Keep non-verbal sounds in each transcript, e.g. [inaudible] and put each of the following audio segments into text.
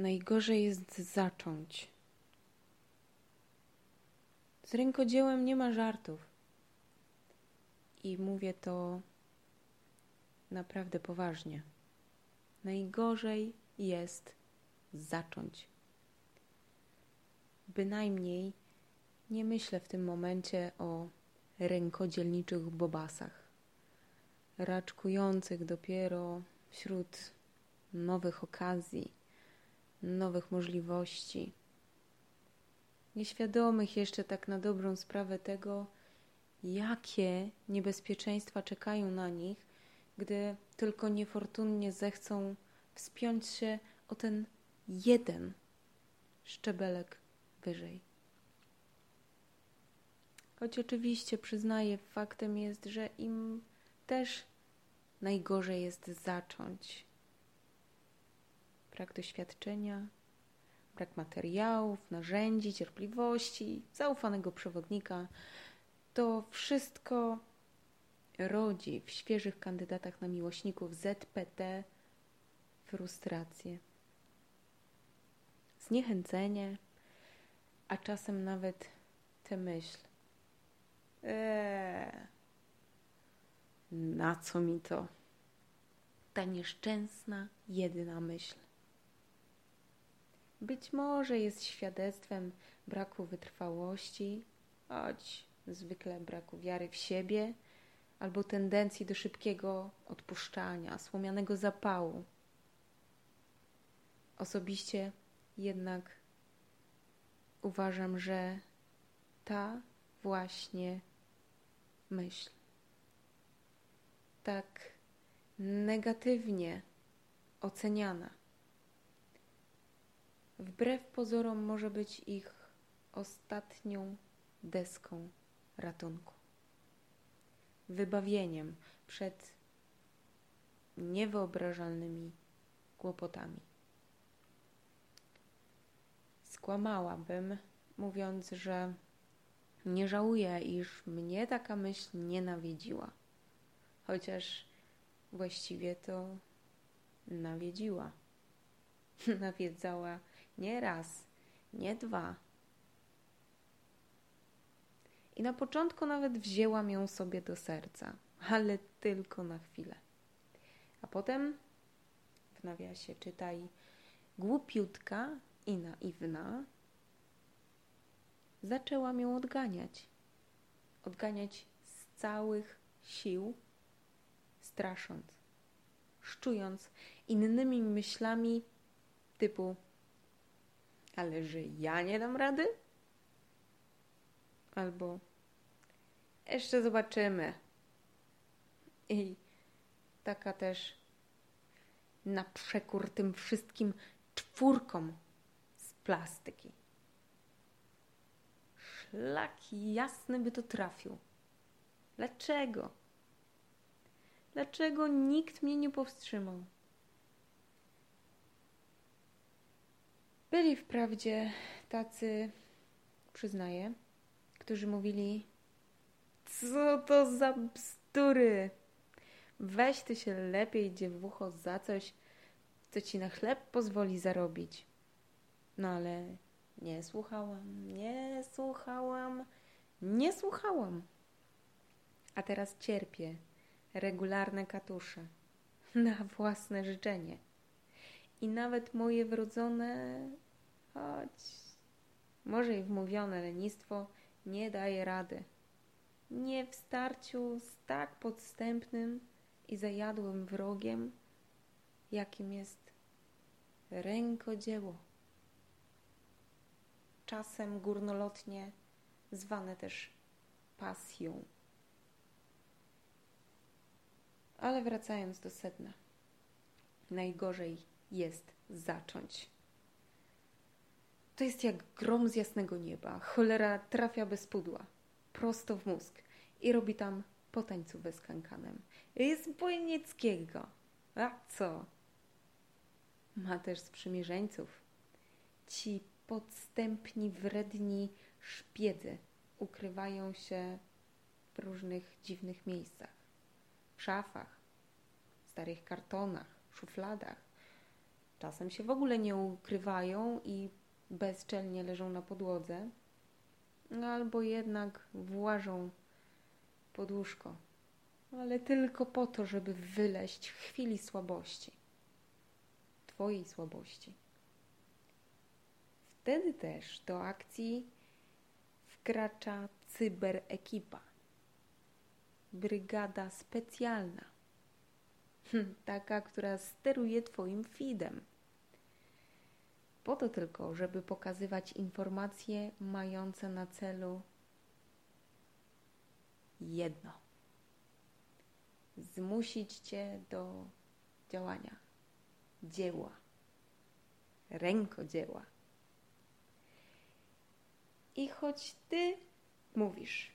Najgorzej jest zacząć. Z rękodziełem nie ma żartów. I mówię to naprawdę poważnie. Najgorzej jest zacząć. Bynajmniej nie myślę w tym momencie o rękodzielniczych bobasach, raczkujących dopiero wśród nowych okazji, nowych możliwości, nieświadomych jeszcze tak na dobrą sprawę tego, jakie niebezpieczeństwa czekają na nich, gdy tylko niefortunnie zechcą wspiąć się o ten jeden szczebelek wyżej. Choć oczywiście przyznaję, faktem jest, że im też najgorzej jest zacząć. Brak doświadczenia, brak materiałów, narzędzi, cierpliwości, zaufanego przewodnika to wszystko rodzi w świeżych kandydatach na miłośników ZPT frustrację, zniechęcenie, a czasem nawet tę myśl. Eee, na co mi to? Ta nieszczęsna, jedyna myśl. Być może jest świadectwem braku wytrwałości, choć zwykle braku wiary w siebie, albo tendencji do szybkiego odpuszczania, słomianego zapału. Osobiście jednak uważam, że ta właśnie myśl tak negatywnie oceniana, wbrew pozorom może być ich ostatnią deską ratunku, wybawieniem przed niewyobrażalnymi kłopotami. Skłamałabym, mówiąc, że nie żałuję, iż mnie taka myśl nie nawiedziła, chociaż właściwie to nawiedziła. [laughs] Nawiedzała nie raz, nie dwa. I na początku nawet wzięłam ją sobie do serca, ale tylko na chwilę. A potem w nawiasie czytaj głupiutka i naiwna zaczęłam ją odganiać. Odganiać z całych sił, strasząc, szczując innymi myślami typu ale że ja nie dam rady? Albo jeszcze zobaczymy. I taka też na przekór tym wszystkim czwórkom z plastyki. Szlaki jasny by to trafił. Dlaczego? Dlaczego nikt mnie nie powstrzymał? Byli wprawdzie tacy, przyznaję, którzy mówili: Co to za bzdury? Weź ty się lepiej, dziewucho, za coś, co ci na chleb pozwoli zarobić. No ale nie słuchałam, nie słuchałam, nie słuchałam. A teraz cierpię regularne katusze [laughs] na własne życzenie. I nawet moje wrodzone, choć może i wmówione lenistwo nie daje rady. Nie w starciu z tak podstępnym i zajadłym wrogiem, jakim jest rękodzieło. Czasem górnolotnie zwane też pasją. Ale wracając do sedna, najgorzej jest zacząć. To jest jak grom z jasnego nieba. Cholera trafia bez pudła, prosto w mózg i robi tam po tańcu bez kankanem. Jest Bojnieckiego. A co? Ma też sprzymierzeńców. Ci podstępni, wredni szpiedzy ukrywają się w różnych dziwnych miejscach. W szafach, starych kartonach, szufladach, Czasem się w ogóle nie ukrywają i bezczelnie leżą na podłodze, albo jednak włażą pod łóżko, ale tylko po to, żeby wyleść w chwili słabości, Twojej słabości. Wtedy też do akcji wkracza cyberekipa, brygada specjalna, [laughs] taka, która steruje Twoim feedem. Po to tylko, żeby pokazywać informacje mające na celu jedno: zmusić Cię do działania, dzieła, rękodzieła. I choć Ty mówisz,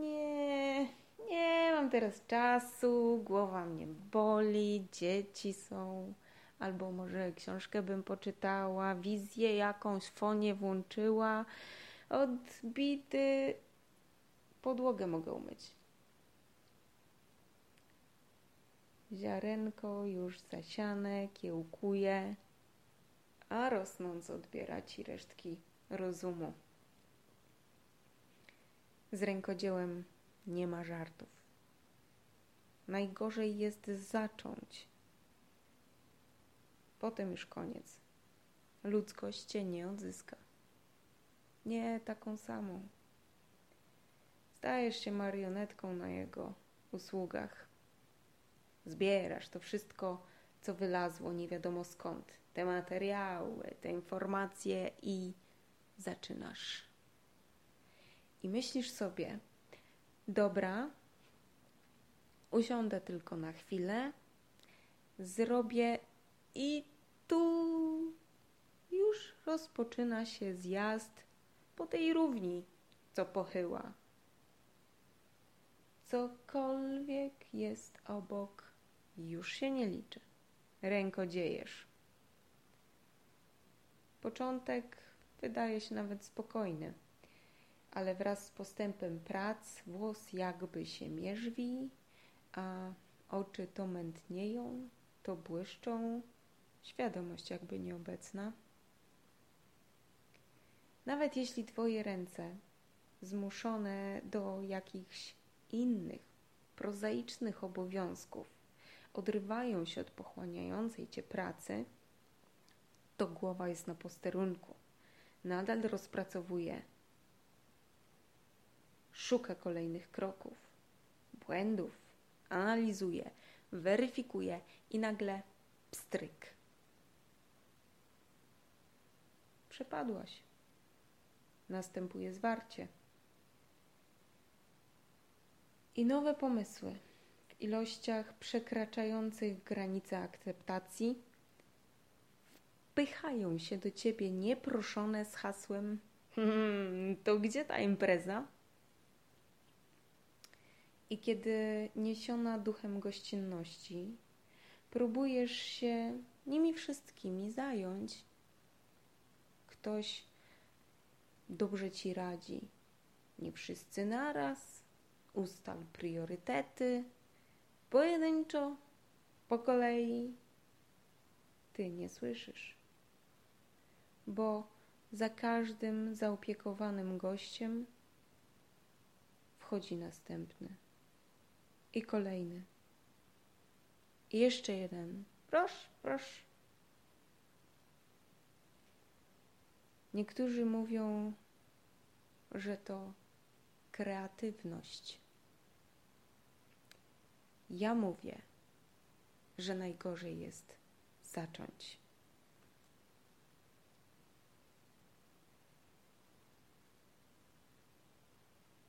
nie, nie mam teraz czasu, głowa mnie boli, dzieci są, albo może książkę bym poczytała, wizję jakąś fonię włączyła, odbity, podłogę mogę umyć. Ziarenko już zasiane, kiełkuje, a rosnąc odbiera ci resztki rozumu. Z rękodziełem nie ma żartów. Najgorzej jest zacząć. Potem już koniec. Ludzkość cię nie odzyska. Nie taką samą. Stajesz się marionetką na jego usługach. Zbierasz to wszystko, co wylazło nie wiadomo skąd. Te materiały, te informacje i zaczynasz. I myślisz sobie, dobra, usiądę tylko na chwilę, zrobię i tu już rozpoczyna się zjazd po tej równi, co pochyła. Cokolwiek jest obok, już się nie liczy. Rękodziejesz. Początek wydaje się nawet spokojny, ale wraz z postępem prac włos jakby się mierzwi, a oczy to mętnieją, to błyszczą, świadomość jakby nieobecna. Nawet jeśli Twoje ręce, zmuszone do jakichś innych, prozaicznych obowiązków, odrywają się od pochłaniającej Cię pracy, to głowa jest na posterunku. Nadal rozpracowuje, szuka kolejnych kroków, błędów, analizuje, weryfikuje i nagle pstryk. Przepadłaś. Następuje zwarcie. I nowe pomysły w ilościach przekraczających granice akceptacji wpychają się do ciebie nieproszone z hasłem: hmm, To gdzie ta impreza? I kiedy niesiona duchem gościnności, próbujesz się nimi wszystkimi zająć, ktoś dobrze ci radzi. Nie wszyscy naraz, ustal priorytety, pojedynczo, po kolei. Ty nie słyszysz, bo za każdym zaopiekowanym gościem wchodzi następny i kolejny. I jeszcze jeden. Proszę, proszę. Niektórzy mówią, że to kreatywność. Ja mówię, że najgorzej jest zacząć.